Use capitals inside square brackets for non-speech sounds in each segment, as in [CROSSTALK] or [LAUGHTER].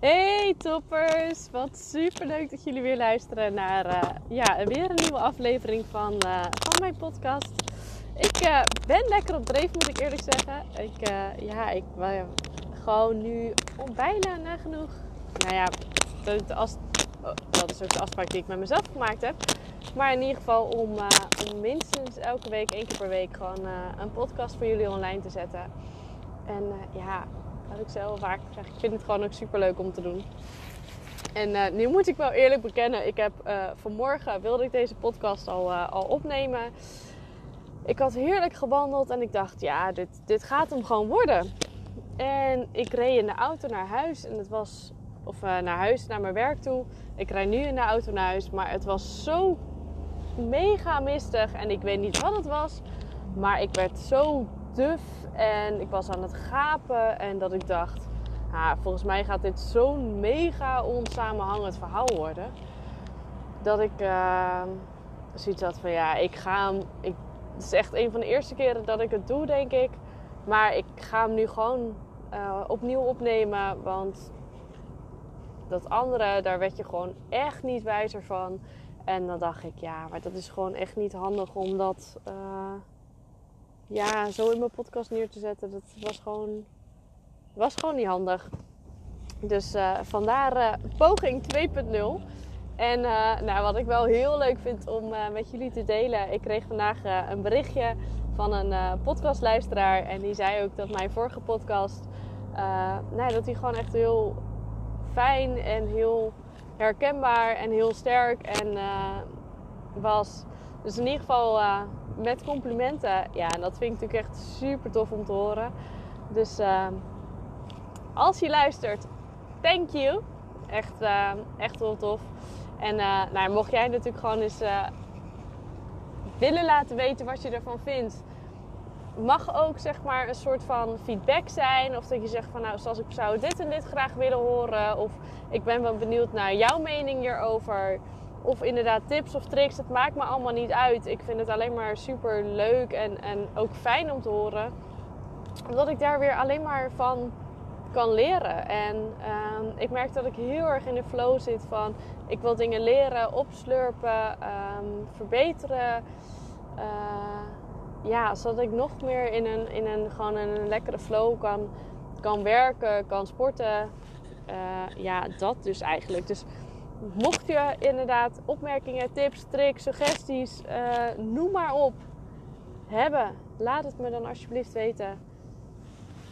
Hey toppers, wat super leuk dat jullie weer luisteren naar uh, ja, weer een nieuwe aflevering van, uh, van mijn podcast. Ik uh, ben lekker op dreef moet ik eerlijk zeggen. Ik, ja, ik gewoon nu om bijna nagenoeg. Nou ja, oh, dat is ook de afspraak die ik met mezelf gemaakt heb. Maar in ieder geval om, om minstens elke week, één keer per week, gewoon een podcast voor jullie online te zetten. En ja, wat ik zelf vaak zeg, ik vind het gewoon ook super leuk om te doen. En uh, nu moet ik wel eerlijk bekennen, ik heb uh, vanmorgen wilde ik deze podcast al, uh, al opnemen. Ik had heerlijk gewandeld en ik dacht, ja, dit, dit gaat hem gewoon worden. En ik reed in de auto naar huis en het was, of naar huis, naar mijn werk toe. Ik rijd nu in de auto naar huis, maar het was zo mega mistig en ik weet niet wat het was. Maar ik werd zo duf en ik was aan het gapen. En dat ik dacht, volgens mij gaat dit zo'n mega onsamenhangend verhaal worden. Dat ik uh, zoiets had van ja, ik ga hem. Ik, het is echt een van de eerste keren dat ik het doe, denk ik. Maar ik ga hem nu gewoon uh, opnieuw opnemen. Want dat andere, daar werd je gewoon echt niet wijzer van. En dan dacht ik, ja, maar dat is gewoon echt niet handig om dat. Uh, ja, zo in mijn podcast neer te zetten, dat was gewoon, was gewoon niet handig. Dus uh, vandaar uh, poging 2.0. En uh, nou, wat ik wel heel leuk vind om met jullie te delen. Ik kreeg vandaag een berichtje van een podcastluisteraar. En die zei ook dat mijn vorige podcast... nou, dat die gewoon echt heel fijn en heel herkenbaar en heel sterk en, was. Dus in ieder geval met complimenten. Ja, en dat vind ik natuurlijk echt super tof om te horen. Dus uh, als je luistert, thank you. Echt, uh, echt heel tof. En uh, nou, mocht jij natuurlijk gewoon eens eh, willen laten weten wat je ervan vindt. Mag ook zeg maar een soort van feedback zijn. Of dat je zegt van nou, zoals ik zou dit en dit graag willen horen. Of ik ben wel benieuwd naar jouw mening hierover. Of inderdaad tips of tricks, het maakt me allemaal niet uit. Ik vind het alleen maar super leuk en, en ook fijn om te horen. Omdat ik daar weer alleen maar van kan leren. En uh, ik merk dat ik heel erg in de flow zit van ik wil dingen leren, opslurpen, um, verbeteren. Uh, ja, zodat ik nog meer in een, in een, gewoon een lekkere flow kan, kan werken, kan sporten. Uh, ja, dat dus eigenlijk. Dus mocht je inderdaad opmerkingen, tips, tricks, suggesties, uh, noem maar op hebben, laat het me dan alsjeblieft weten.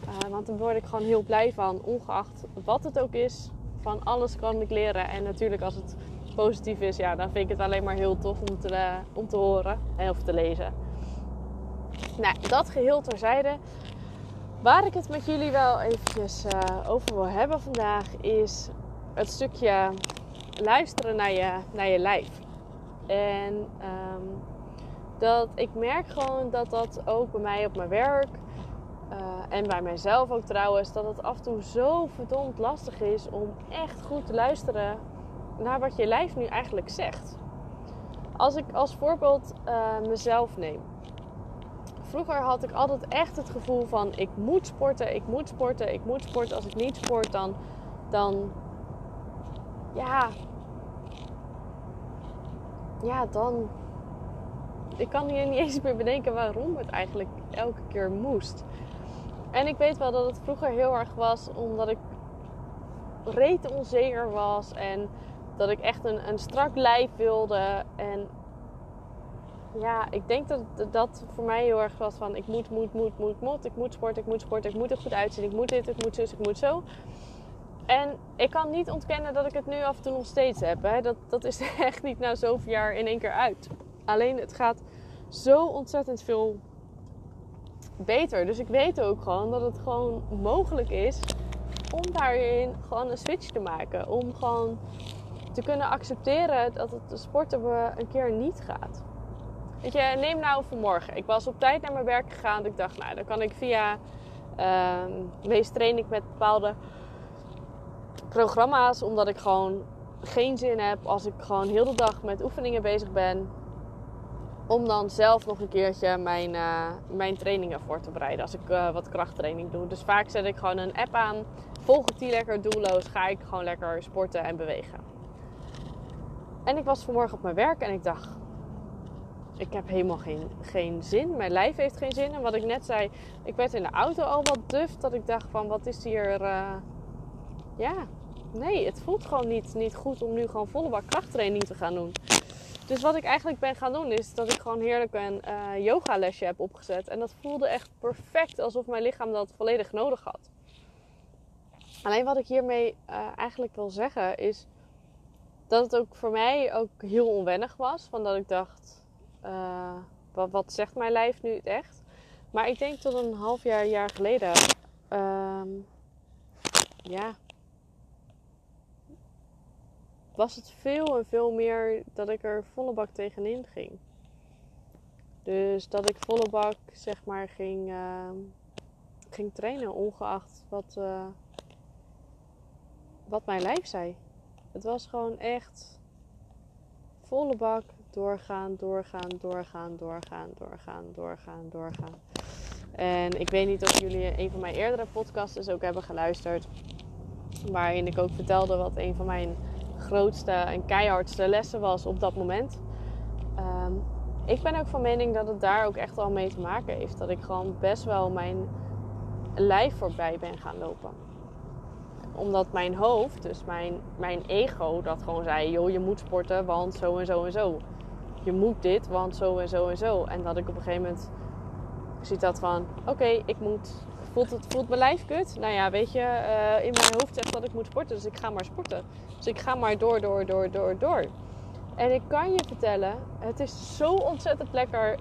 Uh, want daar word ik gewoon heel blij van, ongeacht wat het ook is. Van alles kan ik leren. En natuurlijk als het positief is, ja, dan vind ik het alleen maar heel tof om te, uh, om te horen of te lezen. Nou, dat geheel terzijde. Waar ik het met jullie wel eventjes over wil hebben vandaag is het stukje luisteren naar je, naar je lijf. En um, dat ik merk gewoon dat dat ook bij mij op mijn werk uh, en bij mijzelf ook trouwens, dat het af en toe zo verdomd lastig is om echt goed te luisteren naar wat je lijf nu eigenlijk zegt. Als ik als voorbeeld uh, mezelf neem. Vroeger had ik altijd echt het gevoel van ik moet sporten, ik moet sporten, ik moet sporten. Als ik niet sport, dan, dan ja, ja, dan. Ik kan hier niet [LAUGHS] eens meer bedenken waarom het eigenlijk elke keer moest. En ik weet wel dat het vroeger heel erg was omdat ik reet onzeker was en dat ik echt een, een strak lijf wilde. En ja, ik denk dat dat voor mij heel erg was van ik moet, moet, moet, moet, moet. Ik moet sporten, ik moet sporten, ik moet er goed uitzien. Ik moet dit, ik moet zus, ik moet zo. En ik kan niet ontkennen dat ik het nu af en toe nog steeds heb. Hè. Dat, dat is [LAUGHS] echt niet na zoveel jaar in één keer uit. Alleen het gaat zo ontzettend veel beter. Dus ik weet ook gewoon dat het gewoon mogelijk is om daarin gewoon een switch te maken. Om gewoon te kunnen accepteren dat het de sporten een keer niet gaat. Weet je, neem nou vanmorgen. Ik was op tijd naar mijn werk gegaan. Ik dacht, nou, dan kan ik via... Uh, meest train ik met bepaalde programma's, omdat ik gewoon geen zin heb als ik gewoon heel de dag met oefeningen bezig ben. om dan zelf nog een keertje mijn, uh, mijn trainingen voor te bereiden. Als ik uh, wat krachttraining doe. Dus vaak zet ik gewoon een app aan. Volg ik die lekker doelloos. Ga ik gewoon lekker sporten en bewegen. En ik was vanmorgen op mijn werk en ik dacht... Ik heb helemaal geen, geen zin. Mijn lijf heeft geen zin. En wat ik net zei, ik werd in de auto al wat duf. Dat ik dacht van, wat is hier... Uh, ja, nee, het voelt gewoon niet, niet goed om nu gewoon volle bak krachttraining te gaan doen. Dus wat ik eigenlijk ben gaan doen is dat ik gewoon heerlijk een uh, yoga lesje heb opgezet. En dat voelde echt perfect alsof mijn lichaam dat volledig nodig had. Alleen wat ik hiermee uh, eigenlijk wil zeggen is dat het ook voor mij ook heel onwennig was. Van dat ik dacht, uh, wat, wat, zegt mijn lijf nu echt? Maar ik denk tot een half jaar, jaar geleden, um, ja, was het veel en veel meer dat ik er volle bak tegenin ging. Dus dat ik volle bak, zeg maar, ging, uh, ging trainen, ongeacht wat, uh, wat mijn lijf zei. Het was gewoon echt volle bak doorgaan, doorgaan, doorgaan, doorgaan, doorgaan, doorgaan, doorgaan. En ik weet niet of jullie een van mijn eerdere podcasts ook hebben geluisterd. Waarin ik ook vertelde wat een van mijn grootste en keihardste lessen was op dat moment. Um, ik ben ook van mening dat het daar ook echt wel mee te maken heeft. Dat ik gewoon best wel mijn lijf voorbij ben gaan lopen. Omdat mijn hoofd, dus mijn, mijn ego, dat gewoon zei: joh, je moet sporten, want zo en zo en zo. Je moet dit, want zo en zo en zo. En dat ik op een gegeven moment ziet dat van: oké, ik moet Voelt, het, voelt mijn lijf kut? Nou ja, weet je, uh, in mijn hoofd zegt dat ik moet sporten, dus ik ga maar sporten. Dus ik ga maar door, door, door, door, door. En ik kan je vertellen, het is zo ontzettend lekker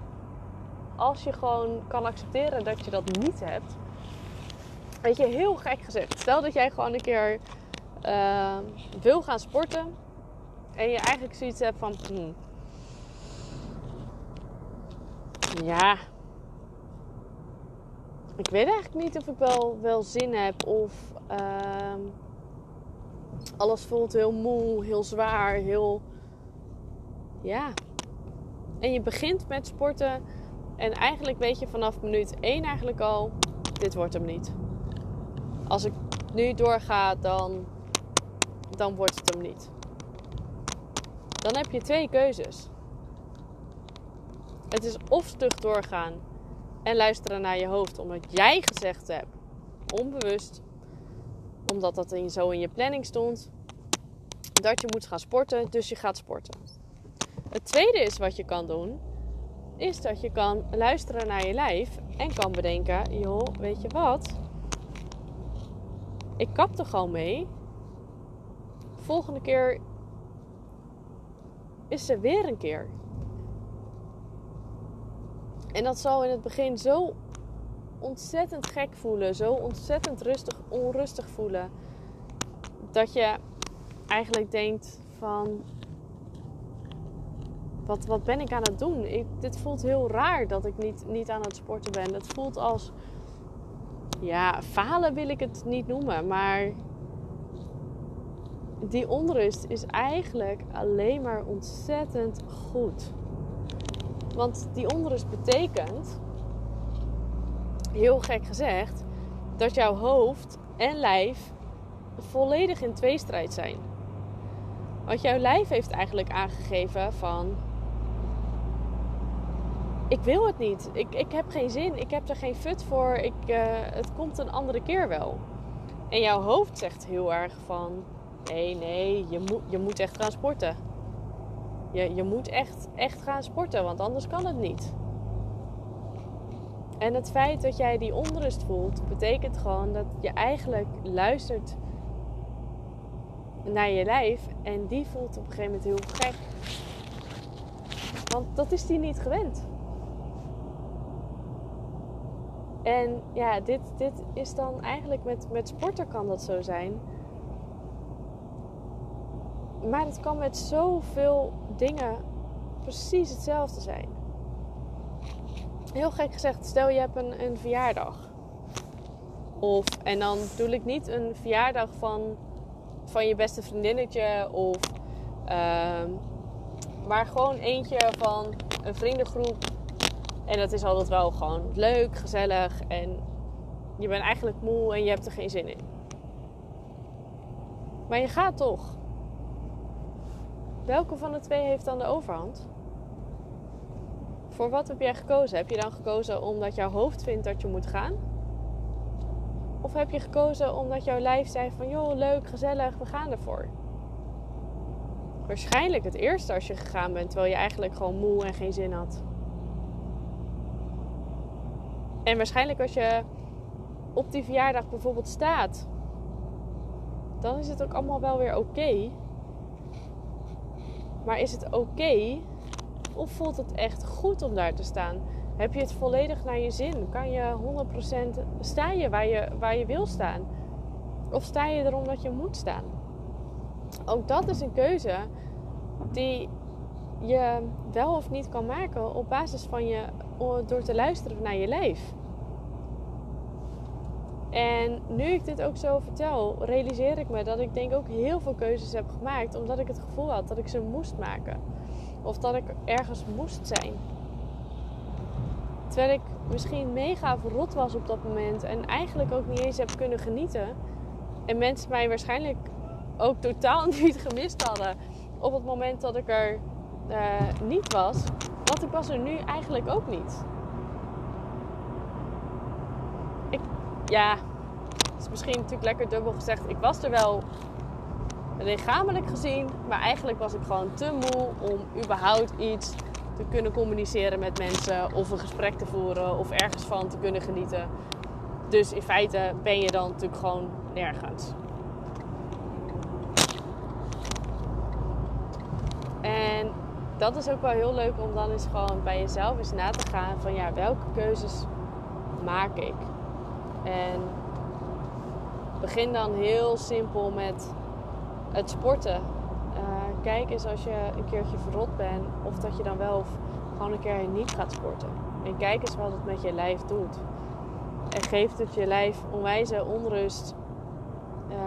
als je gewoon kan accepteren dat je dat niet hebt. Weet je, heel gek gezegd. Stel dat jij gewoon een keer uh, wil gaan sporten en je eigenlijk zoiets hebt van, hmm, ja, ik weet eigenlijk niet of ik wel, zin heb of uh, alles voelt heel moe, heel zwaar, heel. Ja. En je begint met sporten en eigenlijk weet je vanaf minuut 1 eigenlijk al: dit wordt hem niet. Als ik nu doorga, dan, dan wordt het hem niet. Dan heb je twee keuzes. Het is of stug doorgaan en luisteren naar je hoofd omdat jij gezegd hebt, onbewust, omdat dat in, zo in je planning stond, dat je moet gaan sporten, dus je gaat sporten. Het tweede is wat je kan doen, is dat je kan luisteren naar je lijf en kan bedenken, joh, weet je wat? Ik kap er gewoon mee. Volgende keer is er weer een keer. En dat zal in het begin zo ontzettend gek voelen, zo ontzettend rustig, onrustig voelen, dat je eigenlijk denkt van, wat, wat ben ik aan het doen? Ik, dit voelt heel raar dat ik niet, niet aan het sporten ben. Het voelt als, ja, falen wil ik het niet noemen, maar die onrust is eigenlijk alleen maar ontzettend goed. Want die onrust betekent, heel gek gezegd, dat jouw hoofd en lijf volledig in tweestrijd zijn. Want jouw lijf heeft eigenlijk aangegeven van ik wil het niet. Ik, ik heb geen zin. Ik heb er geen fut voor. Ik, uh, het komt een andere keer wel. En jouw hoofd zegt heel erg van... Nee, nee, je moet, je moet echt gaan sporten. Je, je moet echt, echt gaan sporten, want anders kan het niet. En het feit dat jij die onrust voelt, betekent gewoon dat je eigenlijk luistert naar je lijf en die voelt op een gegeven moment heel gek. Want dat is die niet gewend. En ja, dit, dit is dan eigenlijk met, met sporten kan dat zo zijn. Maar het kan met zoveel dingen precies hetzelfde zijn. Heel gek gezegd, stel je hebt een, een verjaardag. Of, en dan bedoel ik niet een verjaardag van, van je beste vriendinnetje. Of, uh, maar gewoon eentje van een vriendengroep. En dat is altijd wel gewoon leuk, gezellig en je bent eigenlijk moe en je hebt er geen zin in. Maar je gaat toch. Welke van de twee heeft dan de overhand? Voor wat heb jij gekozen? Heb je dan gekozen omdat jouw hoofd vindt dat je moet gaan? Of heb je gekozen omdat jouw lijf zei van joh, leuk, gezellig, we gaan ervoor? Waarschijnlijk het eerste als je gegaan bent, terwijl je eigenlijk gewoon moe en geen zin had. En waarschijnlijk als je op die verjaardag bijvoorbeeld staat, dan is het ook allemaal wel weer oké. Maar is het oké of voelt het echt goed om daar te staan? Heb je het volledig naar je zin? Kan je 100% sta je waar je, waar je wil staan? Of sta je er omdat je moet staan? Ook dat is een keuze die je wel of niet kan maken op basis van je door te luisteren naar je lijf. En nu ik dit ook zo vertel, realiseer ik me dat ik denk ook heel veel keuzes heb gemaakt omdat ik het gevoel had dat ik ze moest maken. Of dat ik ergens moest zijn. Terwijl ik misschien mega verrot was op dat moment en eigenlijk ook niet eens heb kunnen genieten. En mensen mij waarschijnlijk ook totaal [LAUGHS] niet gemist hadden op het moment dat ik er uh, niet was. Want ik was er nu eigenlijk ook niet. Ja, het is misschien natuurlijk lekker dubbel gezegd. Ik was er wel lichamelijk gezien, maar eigenlijk was ik gewoon te moe om überhaupt iets te kunnen communiceren met mensen of een gesprek te voeren of ergens van te kunnen genieten. Dus in feite ben je dan natuurlijk gewoon nergens. En dat is ook wel heel leuk om dan eens gewoon bij jezelf eens na te gaan van ja, welke keuzes maak ik? En begin dan heel simpel met het sporten kijk eens als je een keertje verrot bent of dat je dan wel of gewoon een keer niet gaat sporten. En kijk eens wat het met je lijf doet. En geeft het je lijf onwijze onrust, uh,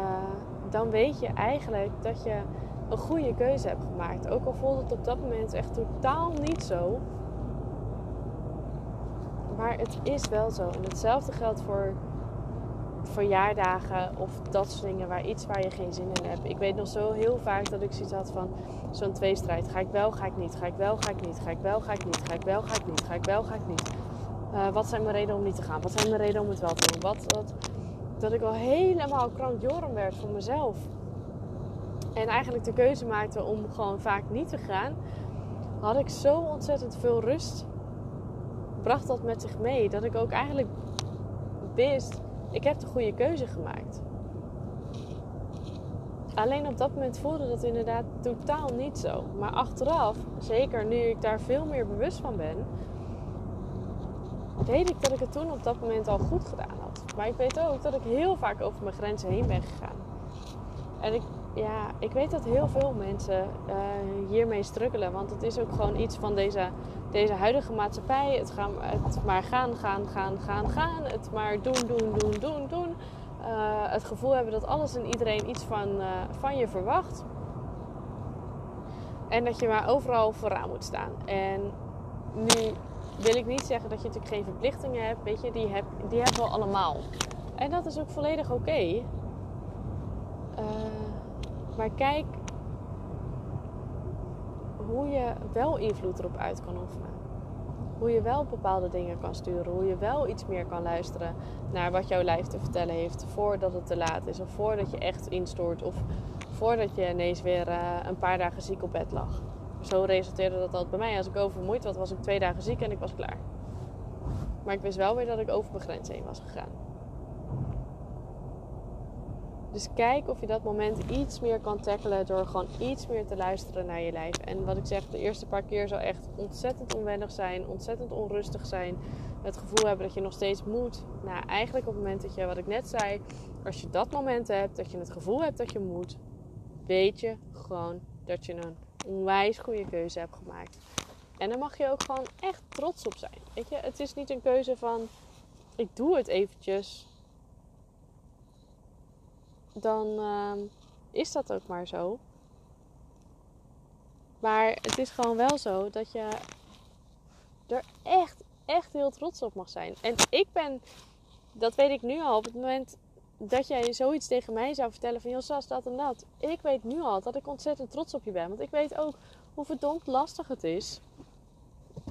dan weet je eigenlijk dat je een goede keuze hebt gemaakt. Ook al voelt het op dat moment echt totaal niet zo. Maar het is wel zo. En hetzelfde geldt voor verjaardagen of dat soort dingen waar iets waar je geen zin in hebt. Ik weet nog zo heel vaak dat ik zoiets had van zo'n tweestrijd. Ga ik wel, ga ik niet, ga ik wel, ga ik niet, ga ik wel, ga ik niet, ga ik wel, ga ik niet, ga ik wel, ga ik niet. Uh, wat zijn mijn redenen om niet te gaan? Wat zijn mijn redenen om het wel te doen? Wat, dat ik wel helemaal krankjoren werd voor mezelf. En eigenlijk de keuze maakte om gewoon vaak niet te gaan. Had ik zo ontzettend veel rust. Bracht dat met zich mee. Dat ik ook eigenlijk wist ik heb de goede keuze gemaakt. Alleen op dat moment voelde dat inderdaad totaal niet zo. Maar achteraf, zeker nu ik daar veel meer bewust van ben, weet ik dat ik het toen op dat moment al goed gedaan had. Maar ik weet ook dat ik heel vaak over mijn grenzen heen ben gegaan. En ik, ja, ik weet dat heel veel mensen uh, hiermee struggelen. Want het is ook gewoon iets van deze deze huidige maatschappij. Het, gaan, het maar gaan, gaan, gaan, gaan, gaan. Het maar doen, doen, doen, doen, doen. Uh, het gevoel hebben dat alles en iedereen iets van, uh, van je verwacht. En dat je maar overal vooraan moet staan. En nu wil ik niet zeggen dat je natuurlijk geen verplichtingen hebt. Weet je, die, heb, die hebben we allemaal. En dat is ook volledig oké. Uh, maar kijk hoe je wel invloed erop uit kan oefenen. Hoe je wel bepaalde dingen kan sturen. Hoe je wel iets meer kan luisteren naar wat jouw lijf te vertellen heeft. Voordat het te laat is. Of voordat je echt instort. Of voordat je ineens weer uh, een paar dagen ziek op bed lag. Zo resulteerde dat altijd bij mij. Als ik overmoeid was, was ik twee dagen ziek en ik was klaar. Maar ik wist wel weer dat ik over mijn grens heen was gegaan. Dus kijk of je dat moment iets meer kan tackelen door gewoon iets meer te luisteren naar je lijf. En wat ik zeg, de eerste paar keer zal echt ontzettend onwennig zijn, ontzettend onrustig zijn. Het gevoel hebben dat je nog steeds moet. Nou, eigenlijk op het moment dat je, wat ik net zei, als je dat moment hebt, dat je het gevoel hebt dat je moet, weet je gewoon dat je een onwijs goede keuze hebt gemaakt. En daar mag je ook gewoon echt trots op zijn. Weet je, het is niet een keuze van ik doe het eventjes dan uh, is dat ook maar zo. Maar het is gewoon wel zo dat je er echt, echt heel trots op mag zijn. En ik ben, dat weet ik nu al, op het moment dat jij zoiets tegen mij zou vertellen van... Jos, dat en dat. Ik weet nu al dat ik ontzettend trots op je ben. Want ik weet ook hoe verdomd lastig het is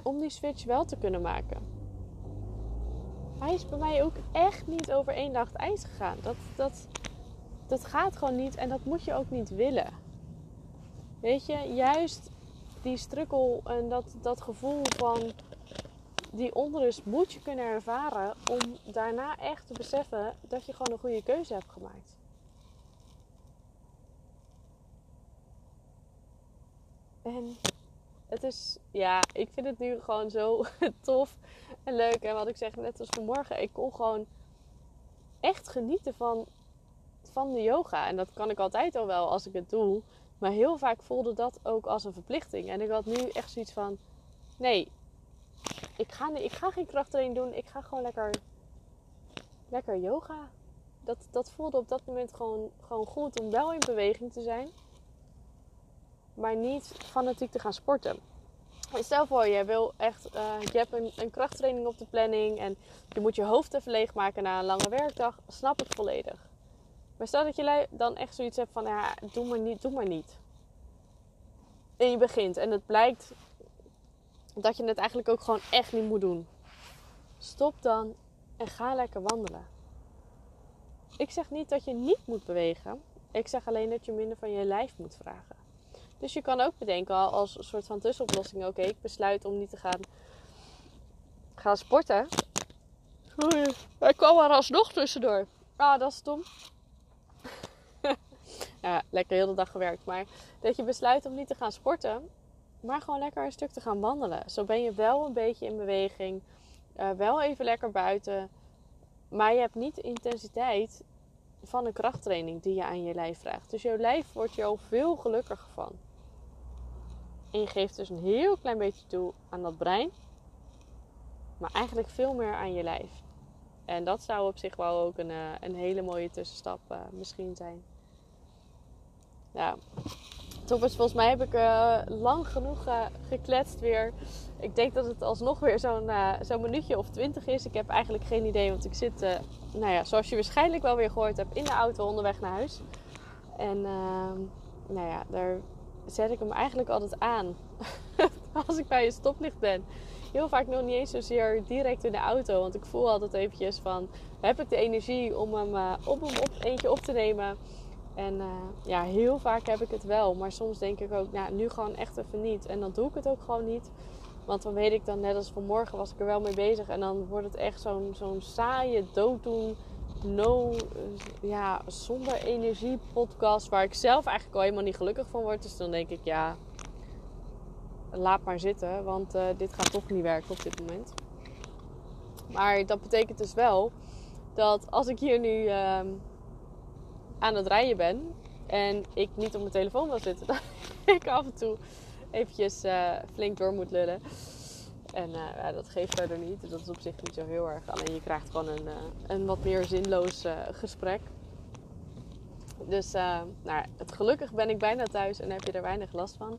om die switch wel te kunnen maken. Hij is bij mij ook echt niet over één dag het ijs gegaan. Dat, dat, dat gaat gewoon niet en dat moet je ook niet willen. Weet je, juist die strukkel en dat, dat gevoel van die onrust moet je kunnen ervaren om daarna echt te beseffen dat je gewoon een goede keuze hebt gemaakt. En het is, ja, ik vind het nu gewoon zo [LAUGHS] tof en leuk. En wat ik zeg net als vanmorgen, ik kon gewoon echt genieten van, van de yoga. En dat kan ik altijd al wel als ik het doe. Maar heel vaak voelde dat ook als een verplichting. En ik had nu echt zoiets van: nee, ik ga, ik ga geen krachttraining doen. Ik ga gewoon lekker, lekker yoga. Dat, dat voelde op dat moment gewoon, gewoon goed om wel in beweging te zijn. Maar niet fanatiek te gaan sporten. Stel voor, je wil echt, uh, je hebt een, een, krachttraining op de planning en je moet je hoofd even leegmaken na een lange werkdag. Snap het volledig. Maar stel dat je dan echt zoiets hebt van, ja, doe maar niet, doe maar niet. En je begint en het blijkt dat je het eigenlijk ook gewoon echt niet moet doen. Stop dan en ga lekker wandelen. Ik zeg niet dat je niet moet bewegen. Ik zeg alleen dat je minder van je lijf moet vragen. Dus je kan ook bedenken als een soort van tussenoplossing: oké, ik besluit om niet te gaan, gaan sporten. Hij kwam er alsnog tussendoor. Ah, dat is stom. [LAUGHS] lekker heel de dag gewerkt. Maar dat je besluit om niet te gaan sporten, maar gewoon lekker een stuk te gaan wandelen. Zo ben je wel een beetje in beweging. Uh, wel even lekker buiten. Maar je hebt niet de intensiteit van een krachttraining die je aan je lijf vraagt. Dus jouw lijf wordt al veel gelukkiger van. En je geeft dus een heel klein beetje toe aan dat brein. Maar eigenlijk veel meer aan je lijf. En dat zou op zich wel ook een, eh, een hele mooie tussenstap uh, misschien zijn. Ja, toppers, volgens mij heb ik uh, lang genoeg gekletst weer. Ik denk dat het alsnog weer zo'n zo'n minuutje of twintig is. Ik heb eigenlijk geen idee, want ik zit, nou ja, zoals je waarschijnlijk wel weer gehoord hebt, in de auto onderweg naar huis. En ehm, nou ja, daar zet ik hem eigenlijk altijd aan. [LAUGHS] Als ik bij een stoplicht ben. Heel vaak nog niet eens zozeer direct in de auto. Want ik voel altijd eventjes van... Heb ik de energie om hem, op hem op, eentje op te nemen? En uh, ja, heel vaak heb ik het wel. Maar soms denk ik ook, nou, nu gewoon echt even niet. En dan doe ik het ook gewoon niet. Want dan weet ik dan, net als vanmorgen was ik er wel mee bezig. En dan wordt het echt zo'n saaie dooddoen no, ja, zonder energie podcast. Waar ik zelf eigenlijk al helemaal niet gelukkig van word. Dus dan denk ik, ja, laat maar zitten. Want uh, dit gaat toch niet werken op dit moment. Maar dat betekent dus wel dat als ik hier nu uh, aan het rijden ben. En ik niet op mijn telefoon wil zitten. [LAUGHS] Dat ik af en toe eventjes uh, flink door moet lullen. En uh, ja, dat geeft verder niet. Dat is op zich niet zo heel erg. Alleen je krijgt gewoon een, uh, een wat meer zinloos gesprek. Dus nou, het, gelukkig ben ik bijna thuis en heb je er weinig last van.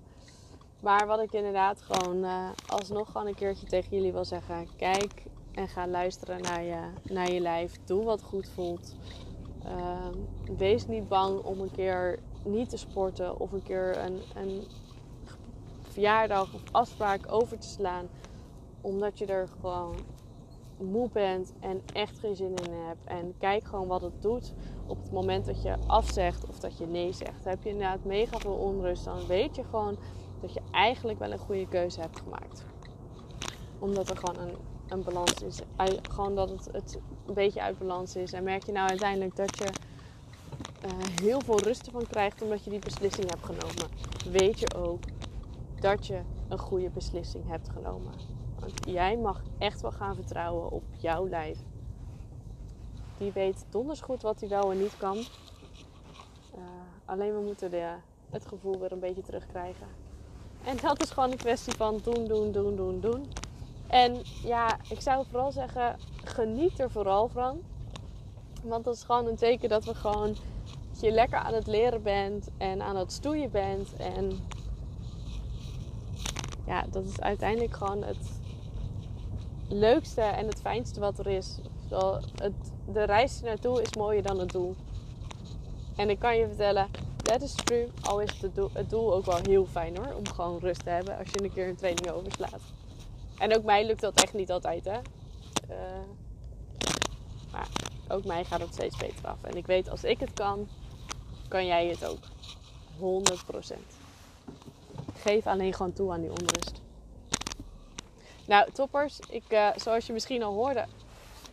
Maar wat ik inderdaad gewoon alsnog gewoon een keertje tegen jullie wil zeggen. Kijk en ga luisteren naar je, naar je lijf. Doe wat goed voelt. Ehm, wees niet bang om een keer niet te sporten of een keer een, een verjaardag of afspraak over te slaan omdat je er gewoon moe bent en echt geen zin in hebt. En kijk gewoon wat het doet op het moment dat je afzegt of dat je nee zegt. Heb je inderdaad mega veel onrust, dan weet je gewoon dat je eigenlijk wel een goede keuze hebt gemaakt. Omdat er gewoon een, een balans is. Gewoon dat het, het een beetje uit balans is. En merk je nou uiteindelijk dat je uh, heel veel rust ervan krijgt omdat je die beslissing hebt genomen. Weet je ook dat je een goede beslissing hebt genomen. Want jij mag echt wel gaan vertrouwen op jouw lijf. Die weet donders goed wat hij wel en niet kan. Uh, alleen we moeten de, het gevoel weer een beetje terugkrijgen. En dat is gewoon een kwestie van doen, doen, doen, doen, doen. En ja, ik zou vooral zeggen, geniet er vooral van. Want dat is gewoon een teken dat we gewoon dat je lekker aan het leren bent en aan het stoeien bent. En ja, dat is uiteindelijk gewoon het, leukste en het fijnste wat er is. Het, de reis naartoe is mooier dan het doel. En ik kan je vertellen, that is true. Al is het doel, het doel ook wel heel fijn hoor. Om gewoon rust te hebben als je een keer een training overslaat. En ook mij lukt dat echt niet altijd hè. Uh, maar ook mij gaat het steeds beter af. En ik weet als ik het kan, kan jij het ook. 100%. Geef alleen gewoon toe aan die onrust. Nou, toppers. Ik, uh, zoals je misschien al hoorde,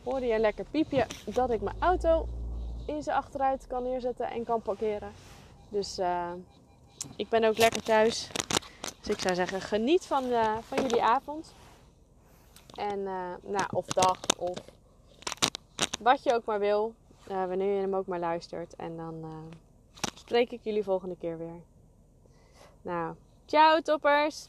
hoorde je een lekker piepje dat ik mijn auto in zijn achteruit kan neerzetten en kan parkeren. Dus uh, ik ben ook lekker thuis. Dus ik zou zeggen, geniet van, van jullie avond. En nou, of dag, of wat je ook maar wil. wanneer je hem ook maar luistert. En dan spreek ik jullie volgende keer weer. Nou, ciao toppers!